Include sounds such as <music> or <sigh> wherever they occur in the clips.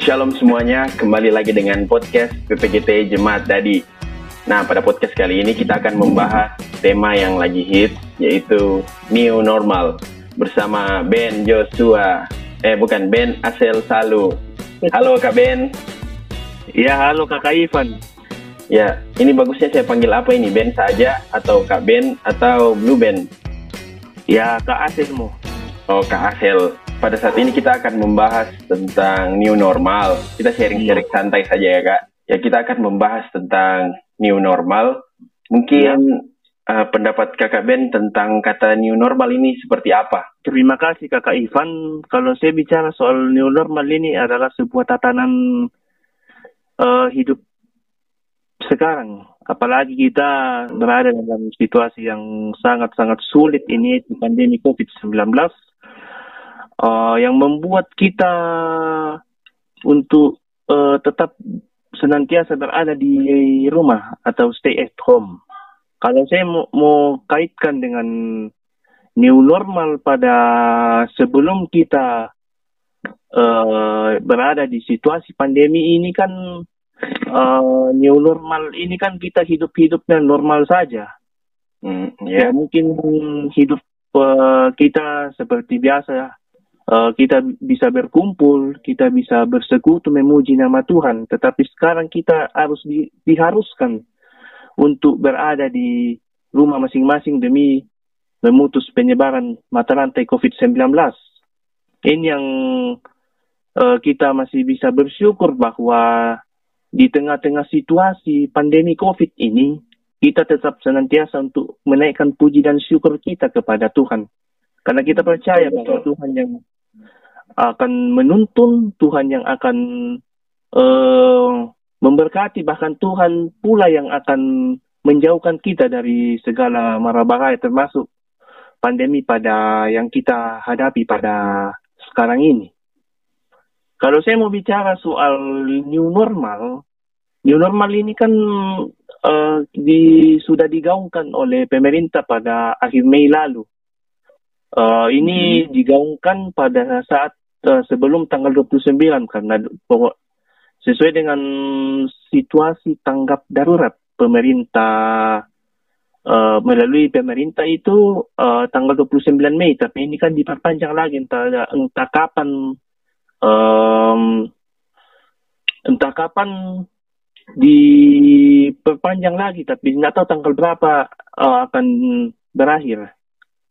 shalom semuanya. Kembali lagi dengan podcast PPGT Jemaat Dadi. Nah, pada podcast kali ini kita akan membahas tema yang lagi hit, yaitu New Normal. Bersama Ben Joshua. Eh, bukan, Ben Asel Salu. Halo Kak Ben. Ya, halo Kakak Ivan. Ya, ini bagusnya saya panggil apa ini? Ben saja atau Kak Ben atau Blue Ben? Ya, Kak Aselmu. Oh, Kak Asel. Pada saat ini kita akan membahas tentang new normal. Kita sharing-sharing santai saja ya, Kak. Ya, kita akan membahas tentang new normal. Mungkin uh, pendapat Kakak Ben tentang kata new normal ini seperti apa? Terima kasih Kakak Ivan. Kalau saya bicara soal new normal ini adalah sebuah tatanan uh, hidup sekarang. Apalagi kita berada dalam situasi yang sangat-sangat sulit ini, pandemi COVID-19, uh, yang membuat kita untuk uh, tetap senantiasa berada di rumah atau stay at home. Kalau saya mau, mau kaitkan dengan new normal pada sebelum kita uh, berada di situasi pandemi ini kan uh, new normal ini kan kita hidup-hidupnya normal saja. Hmm, ya. ya mungkin hidup uh, kita seperti biasa. Uh, kita bisa berkumpul, kita bisa bersekutu memuji nama Tuhan. Tetapi sekarang kita harus di, diharuskan untuk berada di rumah masing-masing demi memutus penyebaran mata rantai COVID-19. Ini yang uh, kita masih bisa bersyukur bahwa di tengah-tengah situasi pandemi COVID ini, kita tetap senantiasa untuk menaikkan puji dan syukur kita kepada Tuhan. Karena kita percaya bahwa Tuhan yang akan menuntun, Tuhan yang akan uh, memberkati, bahkan Tuhan pula yang akan menjauhkan kita dari segala mara bahaya termasuk pandemi pada yang kita hadapi pada sekarang ini. Kalau saya mau bicara soal new normal, new normal ini kan uh, di, sudah digaungkan oleh pemerintah pada akhir Mei lalu. Uh, ini hmm. digaungkan pada saat uh, sebelum tanggal 29 karena sesuai dengan situasi tanggap darurat pemerintah uh, melalui pemerintah itu uh, tanggal 29 Mei tapi ini kan diperpanjang lagi entah entah kapan um, entah kapan diperpanjang lagi tapi nggak tahu tanggal berapa uh, akan berakhir.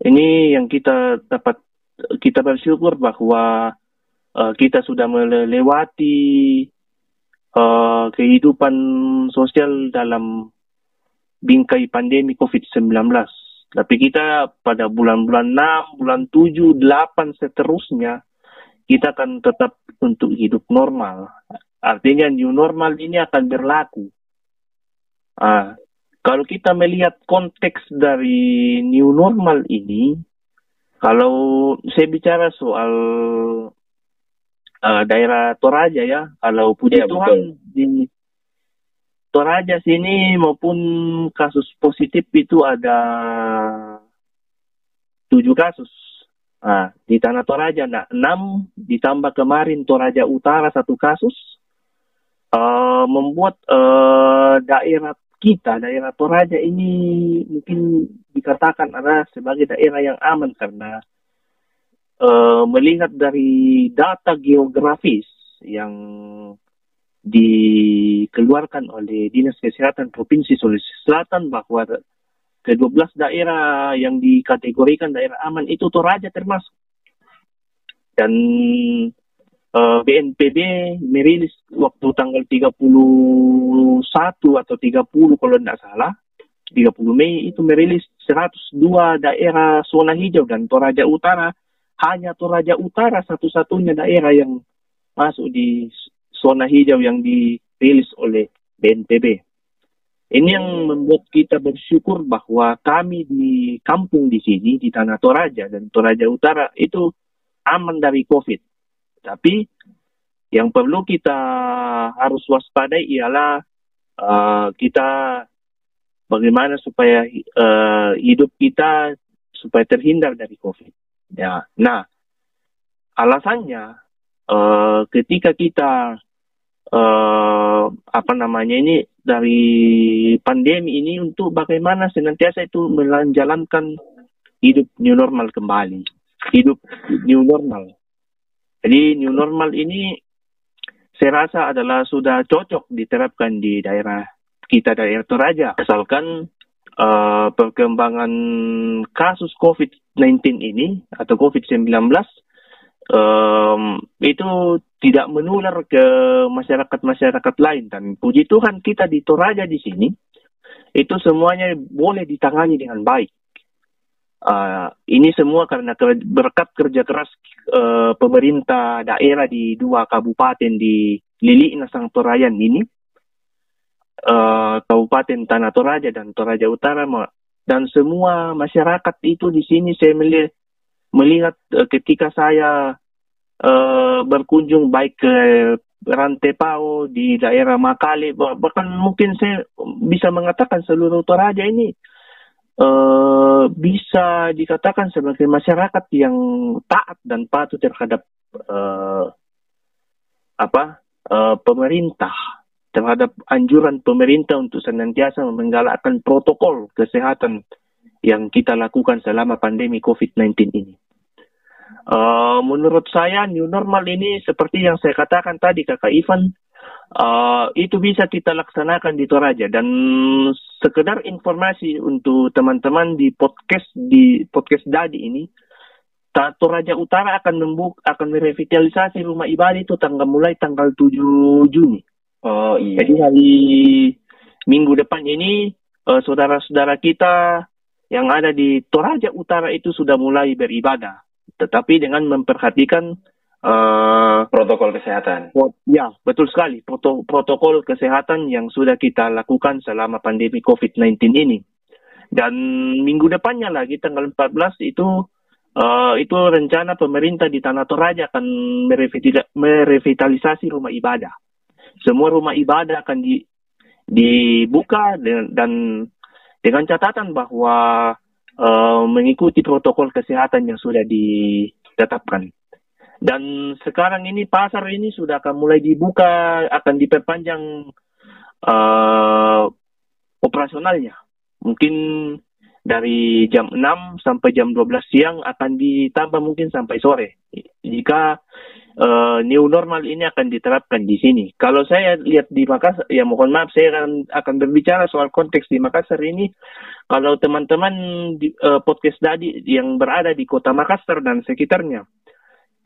Ini yang kita dapat kita bersyukur bahwa uh, kita sudah melewati uh, kehidupan sosial dalam bingkai pandemi COVID-19. Tapi kita pada bulan-bulan 6, bulan 7, 8 seterusnya kita akan tetap untuk hidup normal. Artinya new normal ini akan berlaku. Ah, kalau kita melihat konteks dari new normal ini, kalau saya bicara soal uh, daerah Toraja ya, kalau puji ya, Tuhan betul. di Toraja sini maupun kasus positif itu ada tujuh kasus Nah, di Tanah Toraja, nah, 6 ditambah kemarin Toraja Utara satu kasus, uh, membuat uh, daerah kita, daerah Toraja ini mungkin dikatakan adalah sebagai daerah yang aman karena uh, melihat dari data geografis yang dikeluarkan oleh Dinas Kesehatan Provinsi Sulawesi Selatan bahwa ke-12 daerah yang dikategorikan daerah aman itu Toraja termasuk. Dan uh, eh, BNPB merilis waktu tanggal 31 atau 30 kalau tidak salah, 30 Mei itu merilis 102 daerah zona hijau dan Toraja Utara hanya Toraja Utara satu-satunya daerah yang masuk di zona hijau yang dirilis oleh BNPB. Ini yang membuat kita bersyukur bahwa kami di kampung di sini, di Tanah Toraja dan Toraja Utara itu aman dari COVID. Tapi yang perlu kita harus waspadai ialah uh, kita bagaimana supaya uh, hidup kita supaya terhindar dari COVID. Ya, nah alasannya uh, ketika kita uh, apa namanya ini dari pandemi ini untuk bagaimana senantiasa itu menjalankan hidup new normal kembali, hidup new normal. Jadi new normal ini saya rasa adalah sudah cocok diterapkan di daerah kita daerah Toraja. Asalkan uh, perkembangan kasus COVID-19 ini atau COVID-19 um, itu tidak menular ke masyarakat-masyarakat lain dan puji Tuhan kita di Toraja di sini itu semuanya boleh ditangani dengan baik. Uh, ini semua karena berkat kerja keras uh, pemerintah daerah di dua kabupaten di Lili Nasang Torayan ini. Uh, Kabupaten Tanah Toraja dan Toraja Utara dan semua masyarakat itu di sini saya melihat, melihat uh, ketika saya uh, berkunjung baik ke Rantai Pau di daerah Makale bahkan mungkin saya bisa mengatakan seluruh Toraja ini uh, bisa dikatakan sebagai masyarakat yang taat dan patuh terhadap uh, apa uh, pemerintah terhadap anjuran pemerintah untuk senantiasa menggalakkan protokol kesehatan yang kita lakukan selama pandemi COVID-19 ini. Uh, menurut saya new normal ini seperti yang saya katakan tadi kakak Ivan uh, itu bisa kita laksanakan di Toraja dan sekedar informasi untuk teman-teman di podcast di podcast Dadi ini Toraja Utara akan membuk akan merevitalisasi rumah ibadah itu tanggal mulai tanggal 7 Juni. Oh iya. Jadi hari minggu depan ini uh, saudara-saudara kita yang ada di Toraja Utara itu sudah mulai beribadah, tetapi dengan memperhatikan uh, protokol kesehatan. Ya, betul sekali. Proto protokol kesehatan yang sudah kita lakukan selama pandemi COVID-19 ini. Dan minggu depannya lagi tanggal 14 itu uh, itu rencana pemerintah di Tanah Toraja akan merevitalisasi rumah ibadah semua rumah ibadah akan di, dibuka dan, dan dengan catatan bahwa uh, mengikuti protokol kesehatan yang sudah ditetapkan. Dan sekarang ini pasar ini sudah akan mulai dibuka, akan diperpanjang uh, operasionalnya. Mungkin dari jam 6 sampai jam 12 siang akan ditambah mungkin sampai sore. Jika uh, new normal ini akan diterapkan di sini. Kalau saya lihat di Makassar, ya mohon maaf saya akan, akan berbicara soal konteks di Makassar ini. Kalau teman-teman uh, podcast tadi yang berada di kota Makassar dan sekitarnya,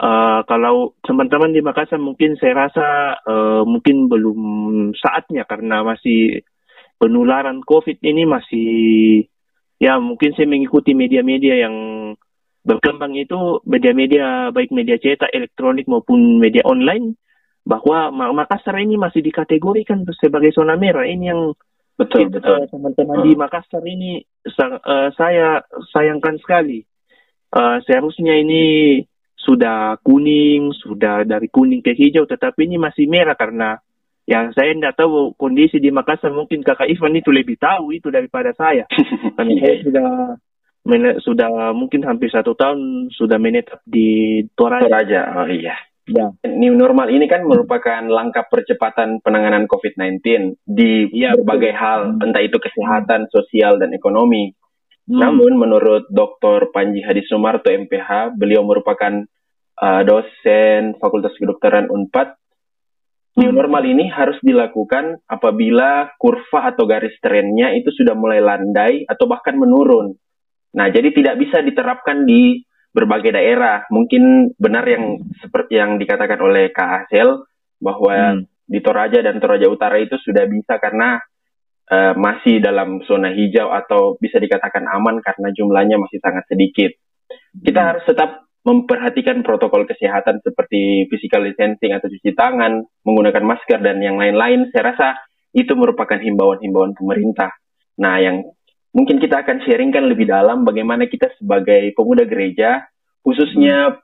uh, kalau teman-teman di Makassar mungkin saya rasa uh, mungkin belum saatnya karena masih penularan COVID ini masih ya mungkin saya mengikuti media-media yang berkembang itu media-media baik media cetak, elektronik maupun media online bahwa Makassar ini masih dikategorikan sebagai zona merah. Ini yang betul betul teman-teman hmm. di Makassar ini uh, saya sayangkan sekali. Uh, seharusnya ini sudah kuning, sudah dari kuning ke hijau, tetapi ini masih merah karena ya saya tidak tahu kondisi di Makassar mungkin kakak Ivan itu lebih tahu itu daripada saya <laughs> karena saya sudah sudah mungkin hampir satu tahun sudah menetap di Toraja. Toraja, oh iya. Ya. New normal ini kan merupakan langkah percepatan penanganan COVID-19 di ya, berbagai betul. hal, entah itu kesehatan, sosial, dan ekonomi. Hmm. Namun menurut Dr. Panji Hadi Sumarto MPH, beliau merupakan uh, dosen Fakultas Kedokteran Unpad. New hmm. normal ini harus dilakukan apabila kurva atau garis trennya itu sudah mulai landai atau bahkan menurun Nah, jadi tidak bisa diterapkan di berbagai daerah. Mungkin benar yang seperti yang dikatakan oleh Kak Asel bahwa hmm. di Toraja dan Toraja Utara itu sudah bisa karena uh, masih dalam zona hijau atau bisa dikatakan aman karena jumlahnya masih sangat sedikit. Kita hmm. harus tetap memperhatikan protokol kesehatan seperti physical distancing atau cuci tangan, menggunakan masker dan yang lain-lain. Saya rasa itu merupakan himbauan-himbauan pemerintah. Nah, yang mungkin kita akan sharingkan lebih dalam bagaimana kita sebagai pemuda gereja, khususnya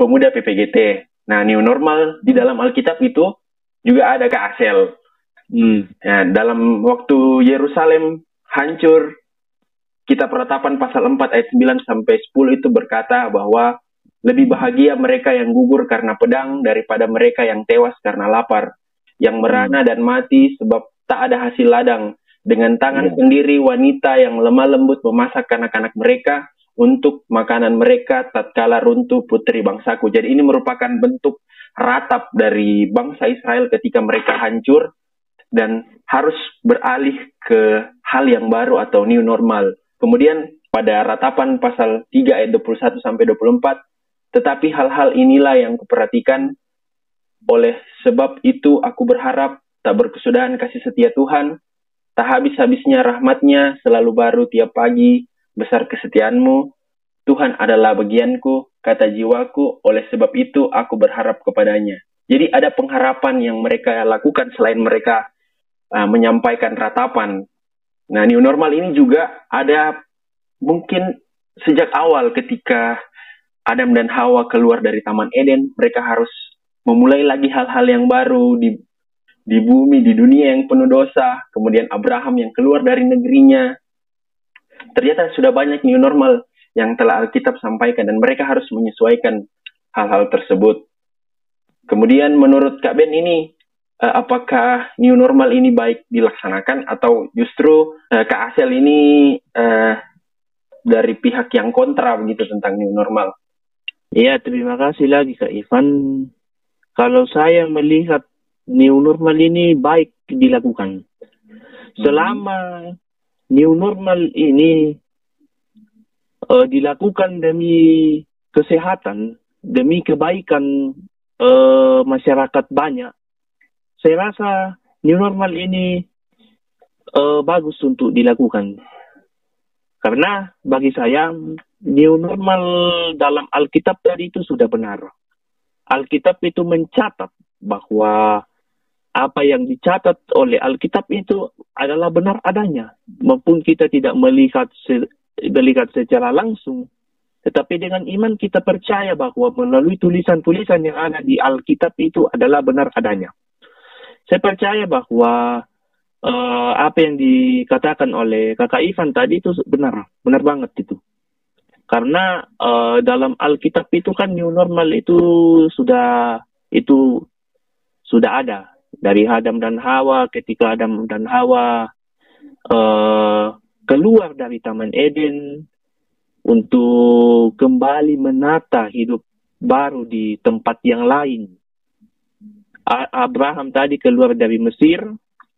pemuda PPGT. Nah, new normal di dalam Alkitab itu juga ada ke Asel. Hmm. Ya, dalam waktu Yerusalem hancur, kita peratapan pasal 4 ayat 9 sampai 10 itu berkata bahwa Lebih bahagia mereka yang gugur karena pedang daripada mereka yang tewas karena lapar, yang merana dan mati sebab tak ada hasil ladang. Dengan tangan yeah. sendiri wanita yang lemah lembut memasak anak-anak mereka untuk makanan mereka tatkala runtuh putri bangsaku. Jadi ini merupakan bentuk ratap dari bangsa Israel ketika mereka hancur dan harus beralih ke hal yang baru atau new normal. Kemudian pada ratapan pasal 3 ayat 21 sampai 24 tetapi hal-hal inilah yang kuperhatikan. Oleh sebab itu aku berharap tak berkesudahan kasih setia Tuhan, tak habis-habisnya rahmatnya selalu baru tiap pagi, besar kesetiaanmu, Tuhan adalah bagianku, kata jiwaku, oleh sebab itu aku berharap kepadanya. Jadi ada pengharapan yang mereka lakukan selain mereka uh, menyampaikan ratapan. Nah, new normal ini juga ada mungkin sejak awal ketika Adam dan Hawa keluar dari Taman Eden, mereka harus memulai lagi hal-hal yang baru di di bumi, di dunia yang penuh dosa. Kemudian Abraham yang keluar dari negerinya. Ternyata sudah banyak new normal yang telah Alkitab sampaikan dan mereka harus menyesuaikan hal-hal tersebut. Kemudian menurut Kak Ben ini, apakah new normal ini baik dilaksanakan atau justru uh, Kak Asel ini uh, dari pihak yang kontra begitu tentang new normal? Ya, terima kasih lagi Kak Ivan. Kalau saya melihat new normal ini baik dilakukan. Selama new normal ini uh, dilakukan demi kesehatan, demi kebaikan uh, masyarakat banyak, saya rasa new normal ini uh, bagus untuk dilakukan. Karena bagi saya new normal dalam Alkitab tadi itu sudah benar. Alkitab itu mencatat bahwa apa yang dicatat oleh Alkitab itu adalah benar adanya. Maupun kita tidak melihat se melihat secara langsung, tetapi dengan iman kita percaya bahwa melalui tulisan-tulisan yang ada di Alkitab itu adalah benar adanya. Saya percaya bahwa uh, apa yang dikatakan oleh Kakak Ivan tadi itu benar, benar banget itu. Karena uh, dalam Alkitab itu kan new normal itu sudah itu sudah ada dari Adam dan Hawa ketika Adam dan Hawa uh, keluar dari Taman Eden untuk kembali menata hidup baru di tempat yang lain. Abraham tadi keluar dari Mesir,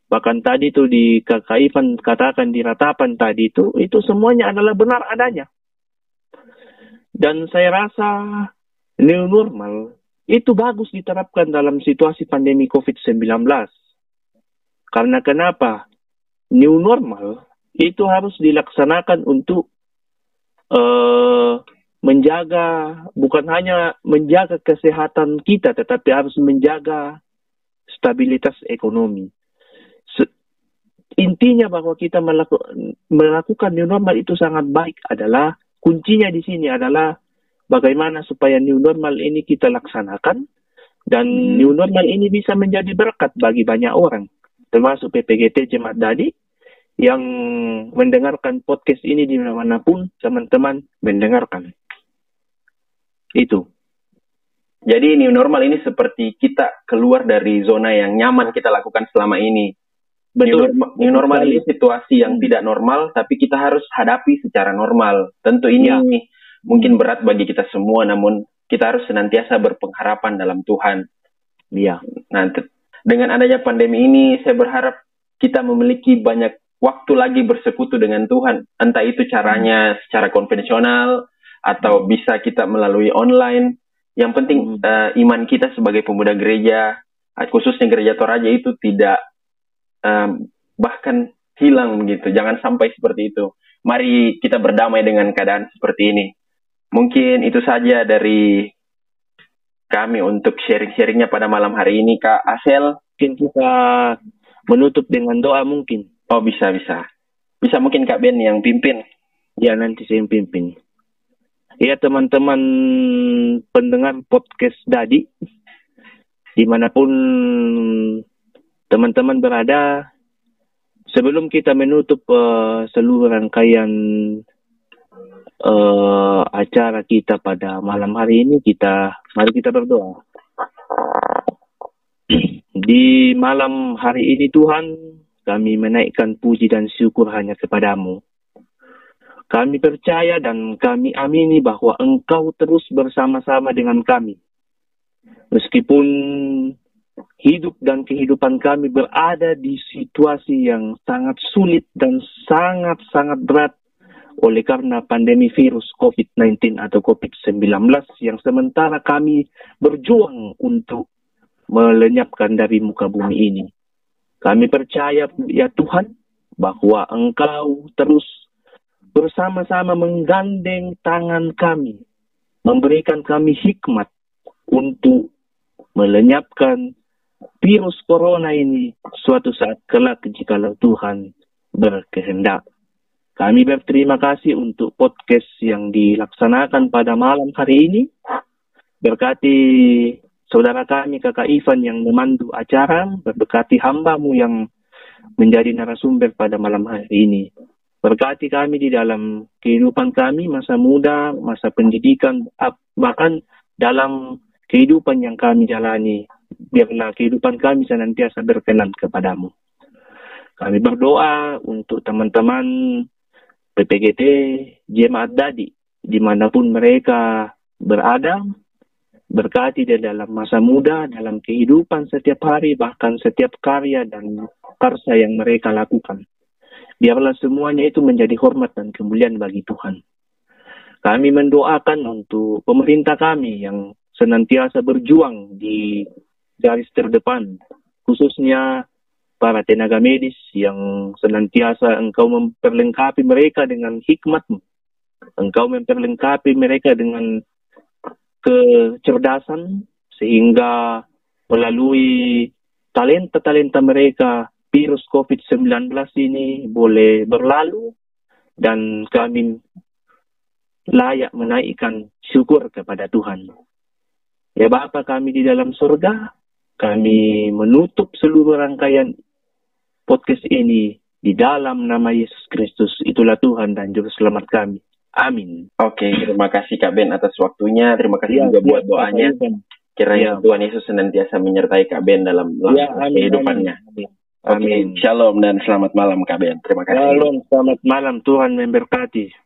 bahkan tadi itu di Kakak katakan di ratapan tadi itu, itu semuanya adalah benar adanya. Dan saya rasa new normal itu bagus diterapkan dalam situasi pandemi COVID-19. Karena kenapa? New normal itu harus dilaksanakan untuk uh, menjaga, bukan hanya menjaga kesehatan kita, tetapi harus menjaga stabilitas ekonomi. intinya bahwa kita melaku, melakukan new normal itu sangat baik adalah kuncinya di sini adalah bagaimana supaya new normal ini kita laksanakan dan hmm. new normal ini bisa menjadi berkat bagi banyak orang, termasuk PPGT Jemaat Dadi yang mendengarkan podcast ini di mana-manapun teman-teman mendengarkan. Itu. Jadi new normal ini seperti kita keluar dari zona yang nyaman kita lakukan selama ini. Betul. New, new normal ini situasi yang hmm. tidak normal, tapi kita harus hadapi secara normal. Tentu ini ya. mungkin berat bagi kita semua, namun kita harus senantiasa berpengharapan dalam Tuhan. Iya. Nah, dengan adanya pandemi ini, saya berharap kita memiliki banyak waktu lagi bersekutu dengan Tuhan. Entah itu caranya hmm. secara konvensional atau bisa kita melalui online. Yang penting hmm. uh, iman kita sebagai pemuda gereja, khususnya gereja Toraja itu tidak um, bahkan hilang begitu. Jangan sampai seperti itu. Mari kita berdamai dengan keadaan seperti ini. Mungkin itu saja dari kami untuk sharing-sharingnya pada malam hari ini, Kak Asel. Mungkin kita menutup dengan doa mungkin. Oh bisa bisa. Bisa mungkin Kak Ben yang pimpin. Ya nanti saya yang pimpin. Ya teman-teman pendengar podcast Dadi, di mana pun teman-teman berada, sebelum kita menutup uh, seluruh rangkaian uh, acara kita pada malam hari ini kita mari kita berdoa. Di malam hari ini Tuhan kami menaikkan puji dan syukur hanya kepadamu. Kami percaya dan kami amini bahwa Engkau terus bersama-sama dengan kami. Meskipun hidup dan kehidupan kami berada di situasi yang sangat sulit dan sangat-sangat berat oleh karena pandemi virus COVID-19 atau COVID-19 yang sementara kami berjuang untuk melenyapkan dari muka bumi ini. Kami percaya ya Tuhan bahwa Engkau terus bersama-sama menggandeng tangan kami, memberikan kami hikmat untuk melenyapkan virus corona ini suatu saat kelak jikalau Tuhan berkehendak. Kami berterima kasih untuk podcast yang dilaksanakan pada malam hari ini. Berkati saudara kami kakak Ivan yang memandu acara, berkati hambamu yang menjadi narasumber pada malam hari ini. Berkati kami di dalam kehidupan kami, masa muda, masa pendidikan, bahkan dalam kehidupan yang kami jalani. Biarlah kehidupan kami senantiasa berkenan kepadamu. Kami berdoa untuk teman-teman PPGT Jemaat Dadi di mana pun mereka berada berkati di dalam masa muda, dalam kehidupan setiap hari, bahkan setiap karya dan karsa yang mereka lakukan. Biarlah semuanya itu menjadi hormat dan kemuliaan bagi Tuhan. Kami mendoakan untuk pemerintah kami yang senantiasa berjuang di garis terdepan, khususnya para tenaga medis yang senantiasa engkau memperlengkapi mereka dengan hikmatmu. Engkau memperlengkapi mereka dengan kecerdasan sehingga melalui talenta-talenta mereka virus COVID-19 ini boleh berlalu dan kami layak menaikkan syukur kepada Tuhan. Ya Bapa kami di dalam surga, kami menutup seluruh rangkaian podcast ini di dalam nama Yesus Kristus. Itulah Tuhan dan Juru Selamat kami. Amin. Oke, terima kasih Kak Ben atas waktunya. Terima kasih ya, juga buat ya, doanya. Kiranya ya. Tuhan Yesus senantiasa menyertai Kak Ben dalam ya, amin, kehidupannya. Amin. Oke, okay, shalom dan selamat malam Kak Ben. Terima kasih. Shalom, selamat malam. Tuhan memberkati.